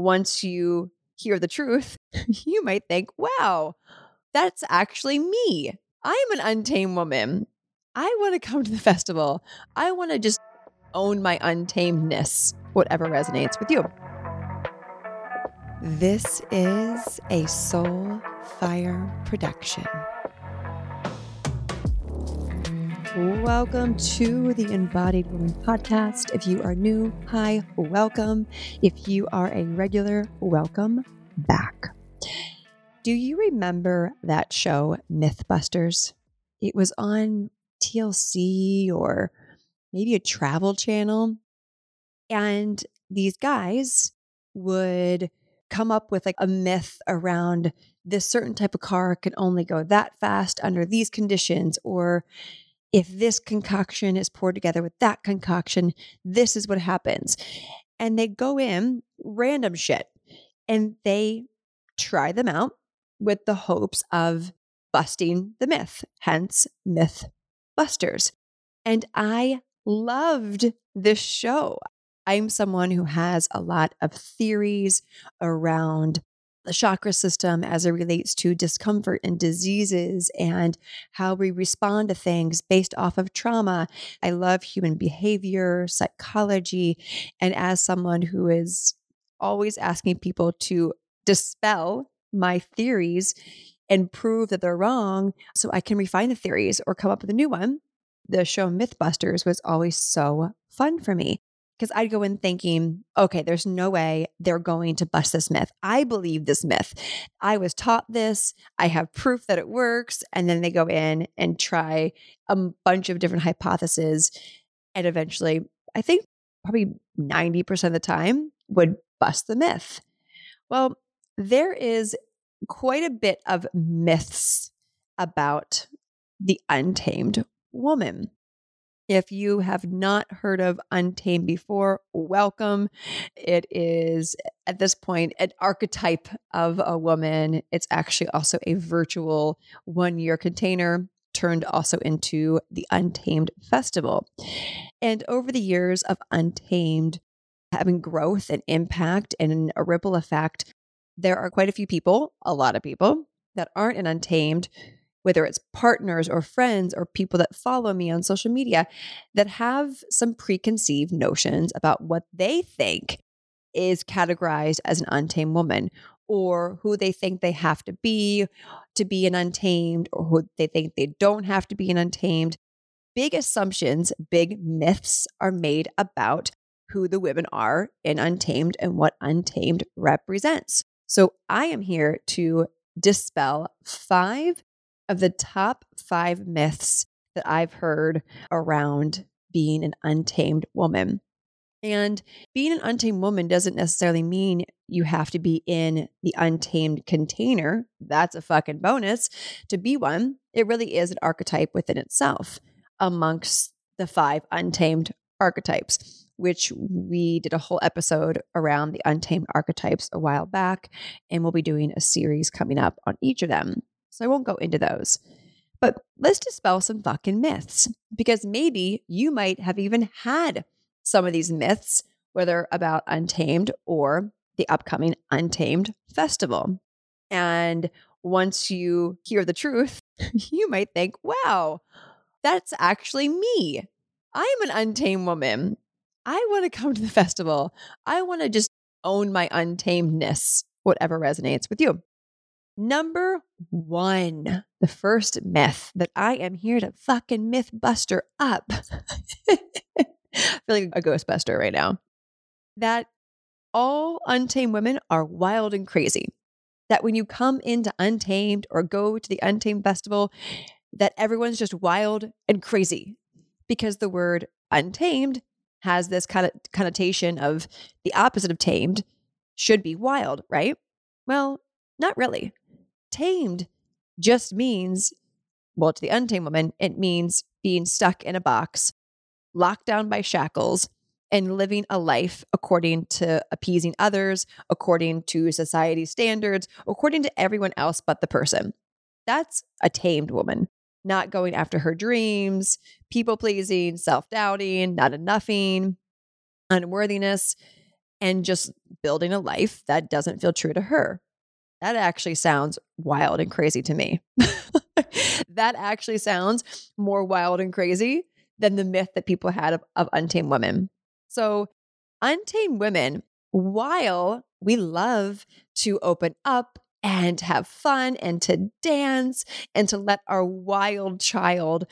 once you hear the truth, you might think, wow, that's actually me. I'm an untamed woman. I want to come to the festival. I want to just own my untamedness, whatever resonates with you. This is a Soul Fire production. Welcome to the Embodied Woman podcast. If you are new, hi, welcome. If you are a regular, welcome back. Do you remember that show, Mythbusters? It was on TLC or maybe a travel channel. And these guys would come up with like a myth around this certain type of car can only go that fast under these conditions or if this concoction is poured together with that concoction, this is what happens. And they go in random shit and they try them out with the hopes of busting the myth, hence myth busters. And I loved this show. I'm someone who has a lot of theories around the chakra system as it relates to discomfort and diseases and how we respond to things based off of trauma. I love human behavior, psychology, and as someone who is always asking people to dispel my theories and prove that they're wrong so I can refine the theories or come up with a new one. The show Mythbusters was always so fun for me because I'd go in thinking, okay, there's no way they're going to bust this myth. I believe this myth. I was taught this. I have proof that it works. And then they go in and try a bunch of different hypotheses. And eventually, I think probably 90% of the time would bust the myth. Well, there is quite a bit of myths about the untamed woman. If you have not heard of Untamed before, welcome. It is at this point an archetype of a woman. It's actually also a virtual one year container turned also into the Untamed Festival. And over the years of Untamed, having growth and impact and a ripple effect, there are quite a few people, a lot of people, that aren't in Untamed whether it's partners or friends or people that follow me on social media that have some preconceived notions about what they think is categorized as an untamed woman or who they think they have to be to be an untamed or who they think they don't have to be an untamed. Big assumptions, big myths are made about who the women are in Untamed and what Untamed represents. So I am here to dispel five of the top five myths that I've heard around being an untamed woman. And being an untamed woman doesn't necessarily mean you have to be in the untamed container. That's a fucking bonus to be one. It really is an archetype within itself amongst the five untamed archetypes, which we did a whole episode around the untamed archetypes a while back. And we'll be doing a series coming up on each of them. So I won't go into those. But let's dispel some fucking myths because maybe you might have even had some of these myths, whether about Untamed or the upcoming Untamed Festival. And once you hear the truth, you might think, wow, that's actually me. I'm an untamed woman. I want to come to the festival. I want to just own my untamedness, whatever resonates with you. Number one, the first myth that I am here to fucking myth buster up. I feel like a ghostbuster right now. That all untamed women are wild and crazy. That when you come into Untamed or go to the Untamed Festival, that everyone's just wild and crazy because the word untamed has this kind of connotation of the opposite of tamed should be wild, right? Well, not really. Tamed just means, well, to the untamed woman, it means being stuck in a box, locked down by shackles, and living a life according to appeasing others, according to society standards, according to everyone else but the person. That's a tamed woman, not going after her dreams, people pleasing, self doubting, not enoughing, unworthiness. and just building a life that doesn't feel true to her. That actually sounds wild and crazy to me. that actually sounds more wild and crazy than the myth that people had of, of untamed women. So, untamed women, while we love to open up and have fun and to dance and to let our wild child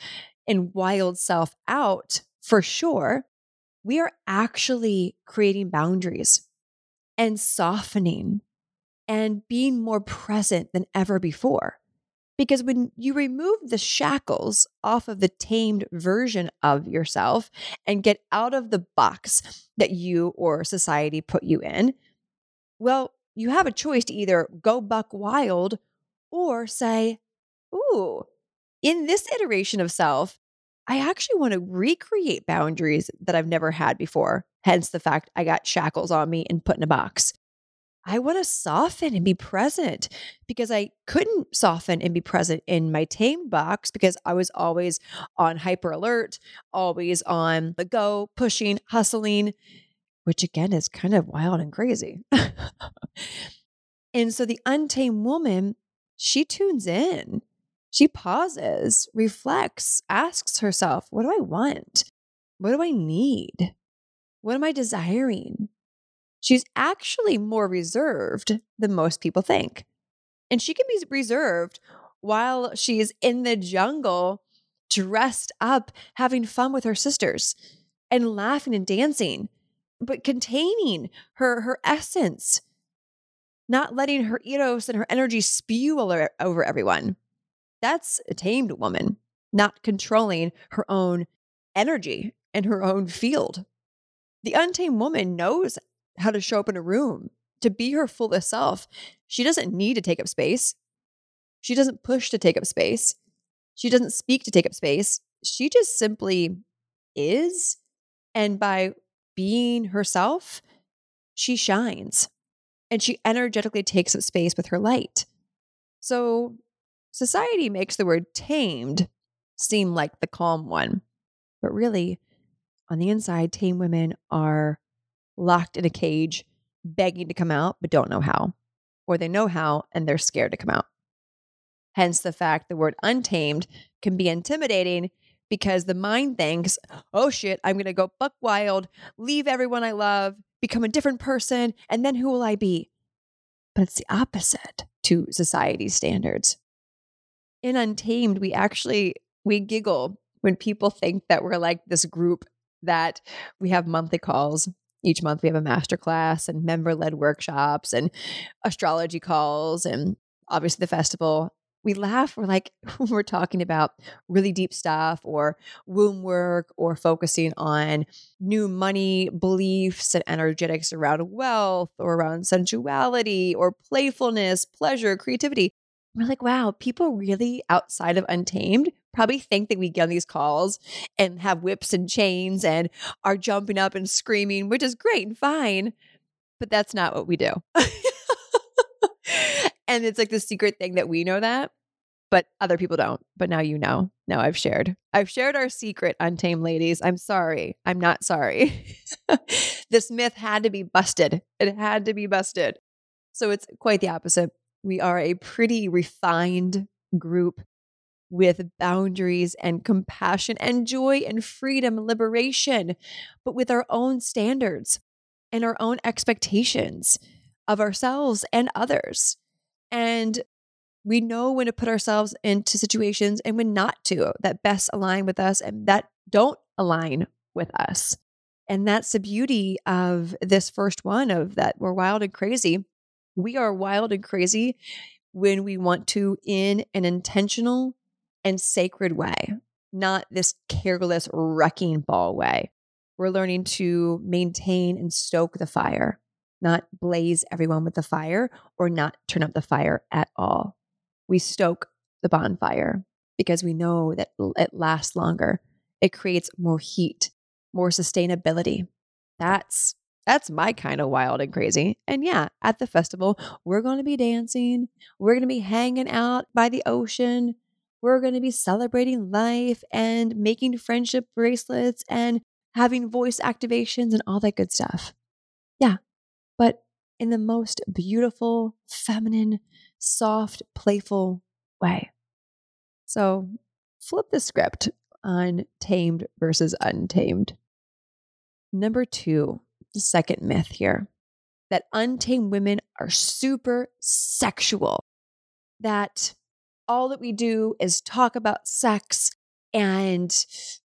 and wild self out for sure, we are actually creating boundaries and softening and being more present than ever before. Because when you remove the shackles off of the tamed version of yourself and get out of the box that you or society put you in, well, you have a choice to either go buck wild or say, Ooh, in this iteration of self, I actually want to recreate boundaries that I've never had before. Hence the fact I got shackles on me and put in a box. I want to soften and be present because I couldn't soften and be present in my tame box because I was always on hyper alert, always on the go, pushing, hustling, which again is kind of wild and crazy. and so the untamed woman, she tunes in. She pauses, reflects, asks herself, What do I want? What do I need? What am I desiring? She's actually more reserved than most people think. And she can be reserved while she's in the jungle, dressed up, having fun with her sisters and laughing and dancing, but containing her, her essence, not letting her eros and her energy spew over, over everyone. That's a tamed woman, not controlling her own energy and her own field. The untamed woman knows how to show up in a room, to be her fullest self. She doesn't need to take up space. She doesn't push to take up space. She doesn't speak to take up space. She just simply is. And by being herself, she shines and she energetically takes up space with her light. So society makes the word tamed seem like the calm one. But really, on the inside, tame women are locked in a cage, begging to come out, but don't know how. Or they know how and they're scared to come out. Hence the fact the word untamed can be intimidating because the mind thinks, oh shit, I'm going to go buck wild, leave everyone I love, become a different person, and then who will I be? But it's the opposite to society's standards. In Untamed, we actually we giggle when people think that we're like this group that we have monthly calls each month we have a master class and member led workshops and astrology calls and obviously the festival. We laugh we're like we're talking about really deep stuff or womb work or focusing on new money beliefs and energetics around wealth or around sensuality or playfulness pleasure creativity we're like wow people really outside of untamed probably think that we get on these calls and have whips and chains and are jumping up and screaming, which is great and fine, but that's not what we do. and it's like the secret thing that we know that, but other people don't. But now you know. Now I've shared. I've shared our secret, untamed ladies. I'm sorry. I'm not sorry. this myth had to be busted. It had to be busted. So it's quite the opposite. We are a pretty refined group with boundaries and compassion and joy and freedom and liberation, but with our own standards and our own expectations of ourselves and others. And we know when to put ourselves into situations and when not to that best align with us and that don't align with us. And that's the beauty of this first one of that we're wild and crazy. We are wild and crazy when we want to, in an intentional and sacred way, not this careless wrecking ball way. We're learning to maintain and stoke the fire, not blaze everyone with the fire or not turn up the fire at all. We stoke the bonfire because we know that it lasts longer. It creates more heat, more sustainability. That's that's my kind of wild and crazy. And yeah, at the festival, we're going to be dancing. We're going to be hanging out by the ocean. We're going to be celebrating life and making friendship bracelets and having voice activations and all that good stuff. Yeah, but in the most beautiful, feminine, soft, playful way. So flip the script on tamed versus untamed. Number two, the second myth here that untamed women are super sexual, that all that we do is talk about sex and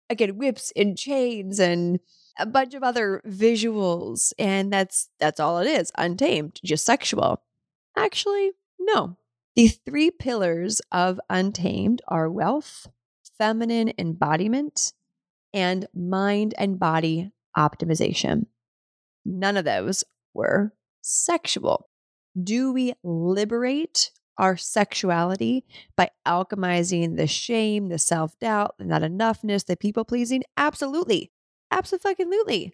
again whips and chains and a bunch of other visuals and that's that's all it is untamed just sexual. Actually no. The three pillars of untamed are wealth feminine embodiment and mind and body optimization none of those were sexual do we liberate our sexuality by alchemizing the shame, the self doubt, the not enoughness, the people pleasing? Absolutely. Absolutely.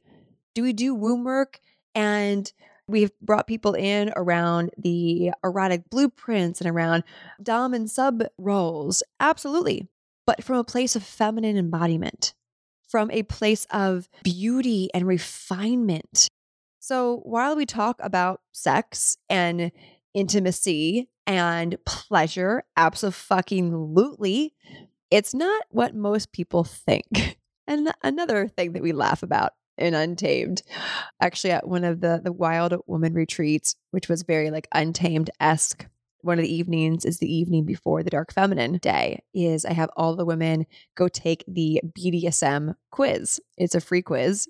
Do we do womb work and we've brought people in around the erotic blueprints and around dom and sub roles? Absolutely. But from a place of feminine embodiment, from a place of beauty and refinement. So while we talk about sex and intimacy and pleasure. Absolutely. It's not what most people think. And another thing that we laugh about in Untamed, actually at one of the the Wild Woman retreats, which was very like Untamed esque. One of the evenings is the evening before the Dark Feminine Day. Is I have all the women go take the BDSM quiz. It's a free quiz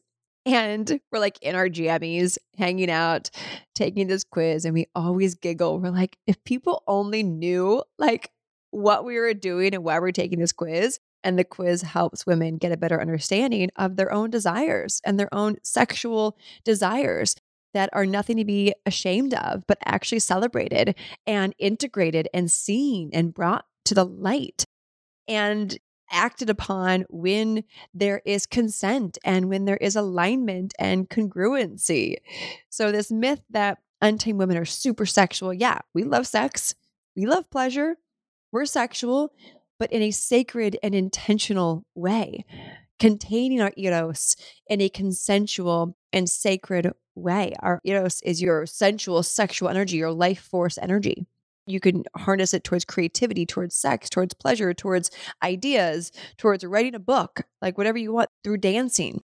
and we're like in our jammies, hanging out, taking this quiz, and we always giggle. We're like, if people only knew like what we were doing and why we're taking this quiz, and the quiz helps women get a better understanding of their own desires and their own sexual desires that are nothing to be ashamed of, but actually celebrated and integrated and seen and brought to the light. And acted upon when there is consent and when there is alignment and congruency. So, this myth that untamed women are super sexual, yeah, we love sex, we love pleasure, we're sexual, but in a sacred and intentional way, containing our eros in a consensual and sacred way. Our eros is your sensual, sexual energy, your life force energy you can harness it towards creativity, towards sex, towards pleasure, towards ideas, towards writing a book, like whatever you want through dancing.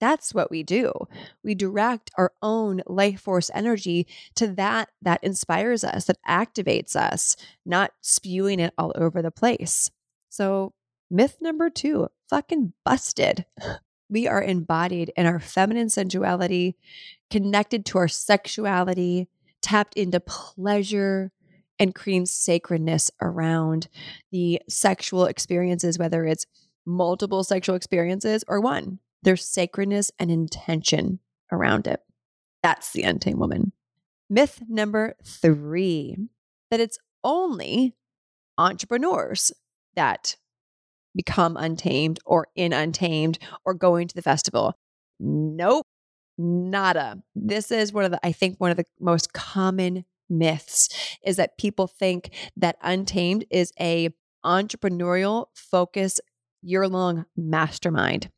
That's what we do. We direct our own life force energy to that that inspires us, that activates us, not spewing it all over the place. So, myth number two fucking busted. We are embodied in our feminine sensuality, connected to our sexuality, tapped into pleasure, and creating sacredness around the sexual experiences, whether it's multiple sexual experiences or one. There's sacredness and intention around it. That's the untamed woman. Myth number three that it's only entrepreneurs that become untamed or in untamed or going to the festival. Nope, nada. This is one of the, I think, one of the most common myths is that people think that Untamed is a entrepreneurial focus year-long mastermind.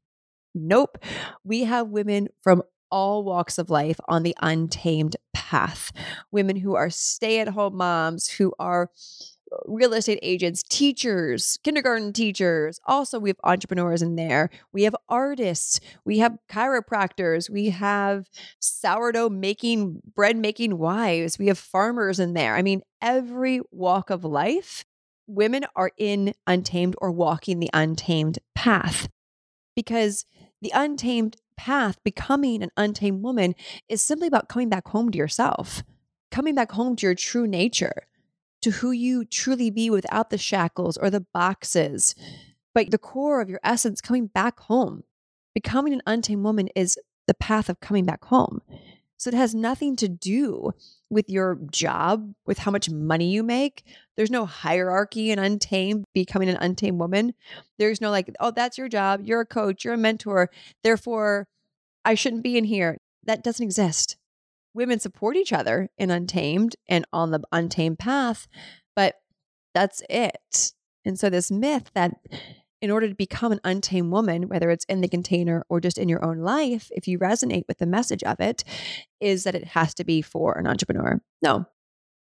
Nope. We have women from all walks of life on the untamed path. Women who are stay-at-home moms, who are real estate agents, teachers, kindergarten teachers. Also, we have entrepreneurs in there. We have artists. We have chiropractors. We have sourdough making, bread making wives. We have farmers in there. I mean, every walk of life, women are in untamed or walking the untamed path because the untamed path, becoming an untamed woman, is simply about coming back home to yourself, coming back home to your true nature to who you truly be without the shackles or the boxes, but the core of your essence coming back home. Becoming an untamed woman is the path of coming back home. So it has nothing to do with your job, with how much money you make. There's no hierarchy in untamed, becoming an untamed woman. There's no like, oh, that's your job. You're a coach, you're a mentor. Therefore, I shouldn't be in here. That doesn't exist women support each other in Untamed and on the Untamed path, but that's it. And so, this myth that in order to become an untamed woman, whether it's in the container or just in your own life, if you resonate with the message of it, is that it has to be for an entrepreneur. No.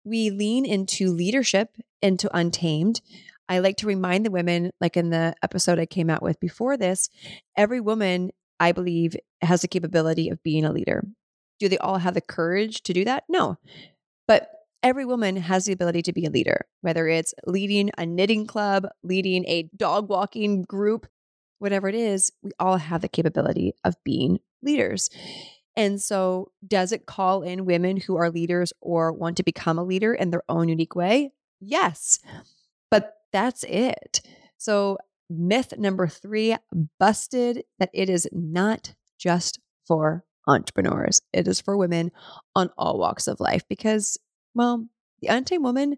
We lean into leadership, into untamed. I like to remind the women, like in the episode I came out with before this, every woman, I believe, has the capability of being a leader. Do they all have the courage to do that? No. But every woman has the ability to be a leader, whether it's leading a knitting club, leading a dog walking group, whatever it is, we all have the capability of being leaders. And so, does it call in women who are leaders or want to become a leader in their own unique way? Yes. But that's it. So, myth number three busted that it is not just for entrepreneurs, it is for women on all walks of life because well, the untamed woman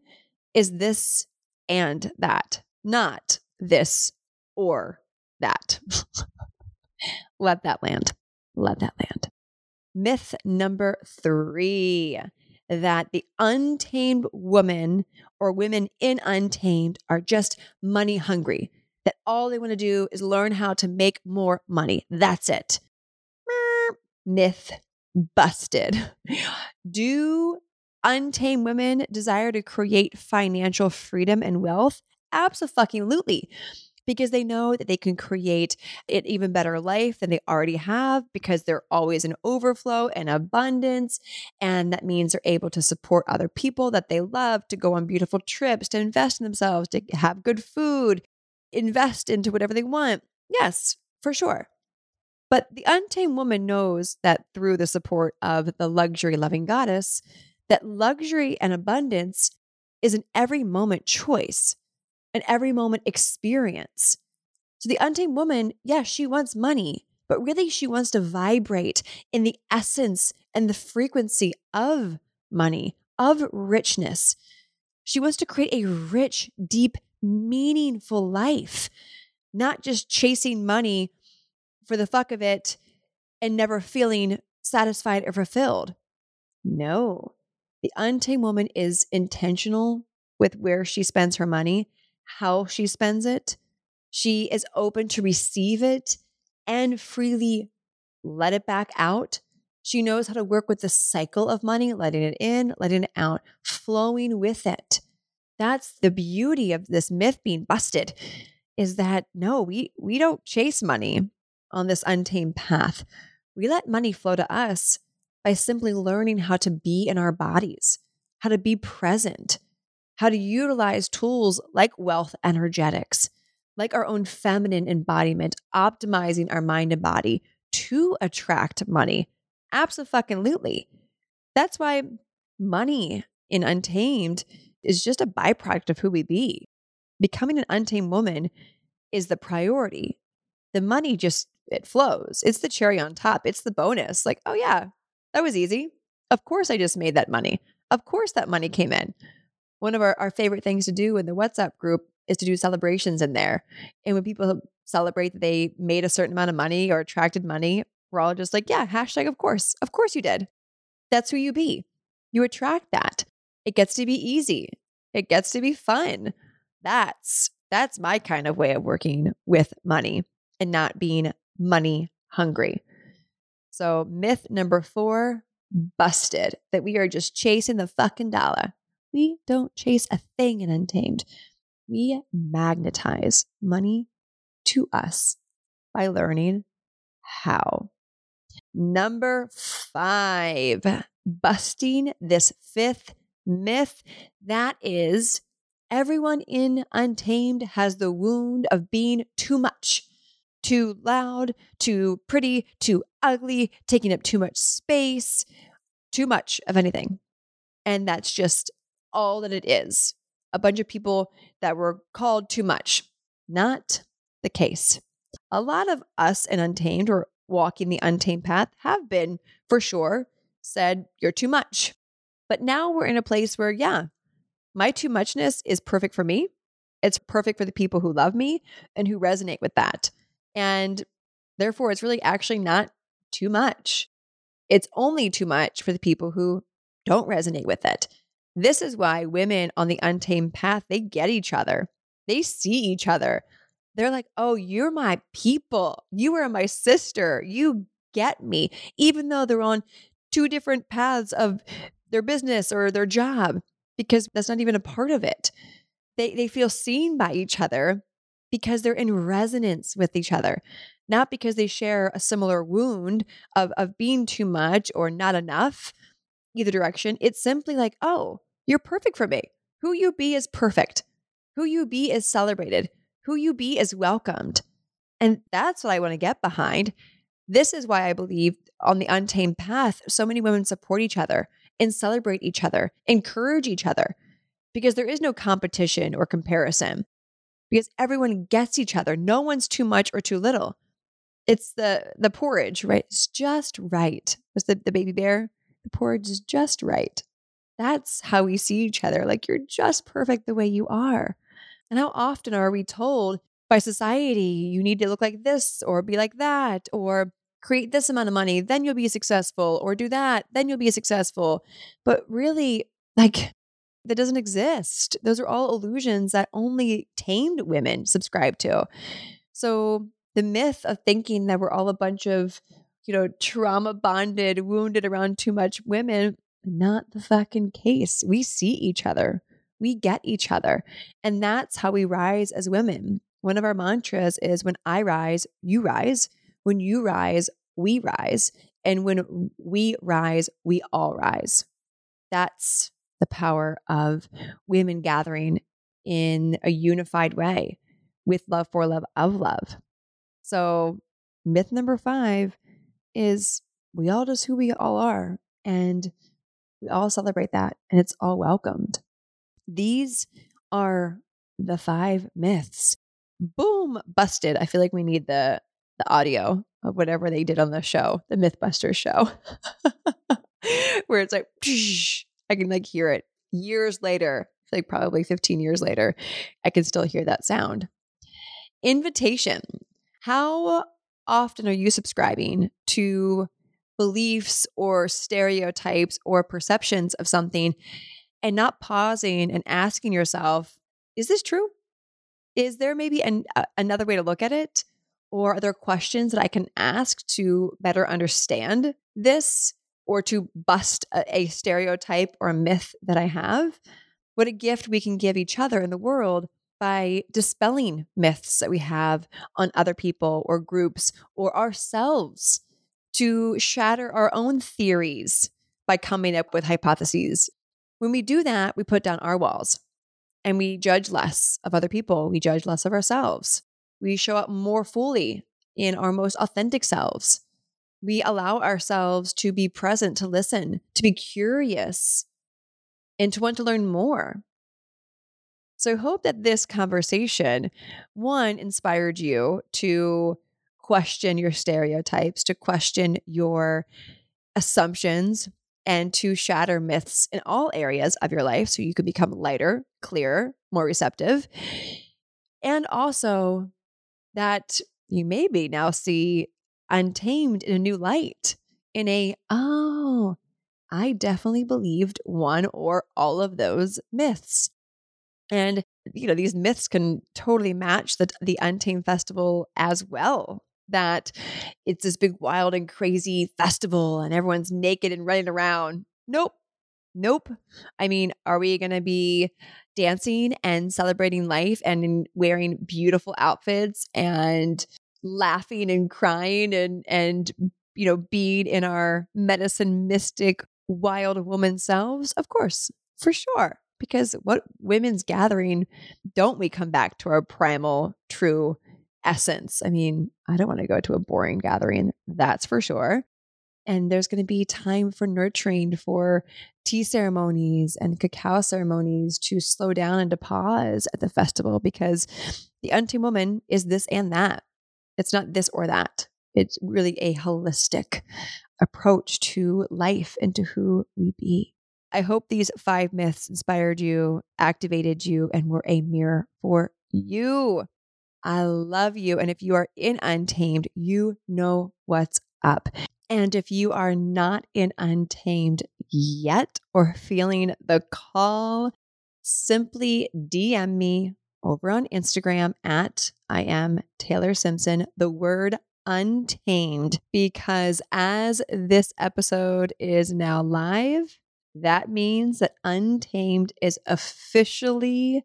is this and that, not this or that. Let that land. Let that land. Myth number three that the untamed woman or women in untamed are just money hungry, that all they want to do is learn how to make more money. That's it. Myth busted. Do untamed women desire to create financial freedom and wealth? Absolutely. Because they know that they can create an even better life than they already have because they're always in overflow and abundance. And that means they're able to support other people that they love, to go on beautiful trips, to invest in themselves, to have good food, invest into whatever they want. Yes, for sure. But the untamed woman knows that through the support of the luxury loving goddess, that luxury and abundance is an every moment choice, an every moment experience. So the untamed woman, yes, yeah, she wants money, but really she wants to vibrate in the essence and the frequency of money, of richness. She wants to create a rich, deep, meaningful life, not just chasing money for the fuck of it and never feeling satisfied or fulfilled. No, the untamed woman is intentional with where she spends her money, how she spends it. She is open to receive it and freely let it back out. She knows how to work with the cycle of money, letting it in, letting it out, flowing with it. That's the beauty of this myth being busted is that no, we we don't chase money on this untamed path. We let money flow to us by simply learning how to be in our bodies, how to be present, how to utilize tools like wealth energetics, like our own feminine embodiment, optimizing our mind and body to attract money. Absolutely. That's why money in Untamed is just a byproduct of who we be. Becoming an untamed woman is the priority. The money just it flows. It's the cherry on top. It's the bonus. Like, oh yeah, that was easy. Of course, I just made that money. Of course, that money mm-hmm. came in. One of our, our favorite things to do in the WhatsApp group is to do celebrations in there. And when people celebrate that they made a certain amount of money or attracted money, we're all just like, yeah, hashtag, of course. Of course you did. That's who you be. You attract that. It gets to be easy. It gets to be fun. That's that's my kind of way of working with money and not being money hungry. So, myth number four busted that we are just chasing the fucking dollar. We don't chase a thing in Untamed. We magnetize money to us by learning how. Number five, busting this fifth myth that is everyone in Untamed has the wound of being too much too loud, too pretty, too ugly, taking up too much space, too much of anything. And that's just all that it is. A bunch of people that were called too much. Not the case. A lot of us in Untamed or walking the untamed path have been, for sure, said, You're too much. But now we're in a place where, yeah, my too muchness is perfect for me. It's perfect for the people who love me and who resonate with that. And therefore, it's really actually not too much. It's only too much for the people who don't resonate with it. This is why women on the untamed path, they get each other. They see each other. they're like, oh, you're my people. You are my sister. You get me, even though they're on two different paths of their business or their job, because that's not even a part of it. They, they feel seen by each other because they're in resonance with each other, not because they share a similar wound of, of being too much or not enough, either direction. It's simply like, oh, you're perfect for me. Who you be is perfect. Who you be is celebrated. Who you be is welcomed. And that's what I want to get behind. This is why I believe on the untamed path, so many women support each other and celebrate each other, encourage each other, because there is no competition or comparison, because everyone gets each other. No one's too much or too little. It's the the porridge, right? It's just right. Was the, the baby bear? The porridge is just right. That's how we see each other. Like you're just perfect the way you are. And how often are we told by society, you need to look like this or be like that or create this amount of money, then you'll be successful, or do that, then you'll be successful. But really, like, that doesn't exist. Those are all illusions that only tamed women subscribe to. So the myth of thinking that we're all a bunch of, you know, trauma bonded, wounded around too much women, not the fucking case. We see each other. We get each other. And that's how we rise as women. One of our mantras is when I rise, you rise. When you rise, we rise. And when we rise, we all rise. That's the power of women gathering in a unified way with love for love of love. So, myth number five is we all just who we all are. And we all celebrate that, and it's all welcomed. These are the five myths. Boom, busted. I feel like we need the the audio of whatever they did on the show, the Mythbusters show, where it's like, I can like hear it years later, like probably 15 years later, I can still hear that sound. Invitation. How often are you subscribing to beliefs or stereotypes or perceptions of something and not pausing and asking yourself, is this true? Is there maybe an, uh, another way to look at it? Or are there questions that I can ask to better understand this or to bust a, a stereotype or a myth that I have? What a gift we can give each other in the world by dispelling myths that we have on other people or groups or ourselves to shatter our own theories by coming up with hypotheses. When we do that, we put down our walls and we judge less of other people. We judge less of ourselves. We show up more fully in our most authentic selves. We allow ourselves to be present, to listen, to be curious, and to want to learn more. So I hope that this conversation, one, inspired you to question your stereotypes, to question your assumptions, and to shatter myths in all areas of your life so you can become lighter, clearer, more receptive. And also that you maybe now see untamed in a new light, in a, oh, I definitely believed one or all of those myths. And you know, these myths can totally match the the Untamed Festival as well. That it's this big wild and crazy festival and everyone's naked and running around. Nope. Nope. I mean, are we going to be dancing and celebrating life and wearing beautiful outfits and laughing and crying and and you know being in our medicine mystic wild woman selves? Of course for sure because what women's gathering don't we come back to our primal true essence? I mean i don't want to go to a boring gathering that's for sure. And there's going to be time for nurturing for tea ceremonies and cacao ceremonies to slow down and to pause at the festival because the untamed woman is this and that it's not this or that it's really a holistic approach to life and to who we be i hope these five myths inspired you activated you and were a mirror for you I love you. And if you are in Untamed, you know what's up. And if you are not in Untamed yet or feeling the call, simply DM me over on Instagram at I am Taylor Simpson, the word untamed, because as this episode is now live, that means that Untamed is officially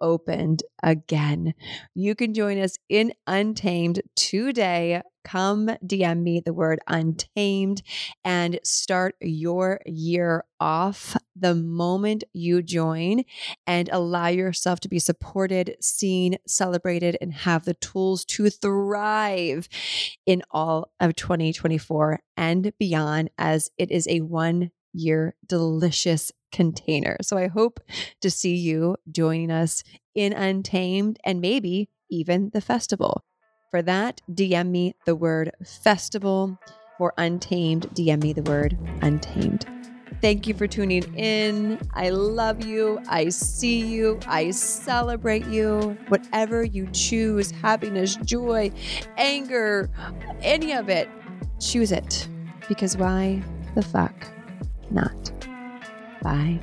opened again. You can join us in Untamed today. Come DM me the word untamed and start your year off the moment you join and allow yourself to be supported, seen, celebrated, and have the tools to thrive in all of 2024 and beyond as it is a one year delicious container. So I hope to see you joining us in Untamed and maybe even the festival. For that, DM me the word festival. For Untamed, DM me the word untamed. Thank you for tuning in. I love you. I see you. I celebrate you. Whatever you choose happiness, joy, anger, any of it choose it. Because why the fuck not? Bye.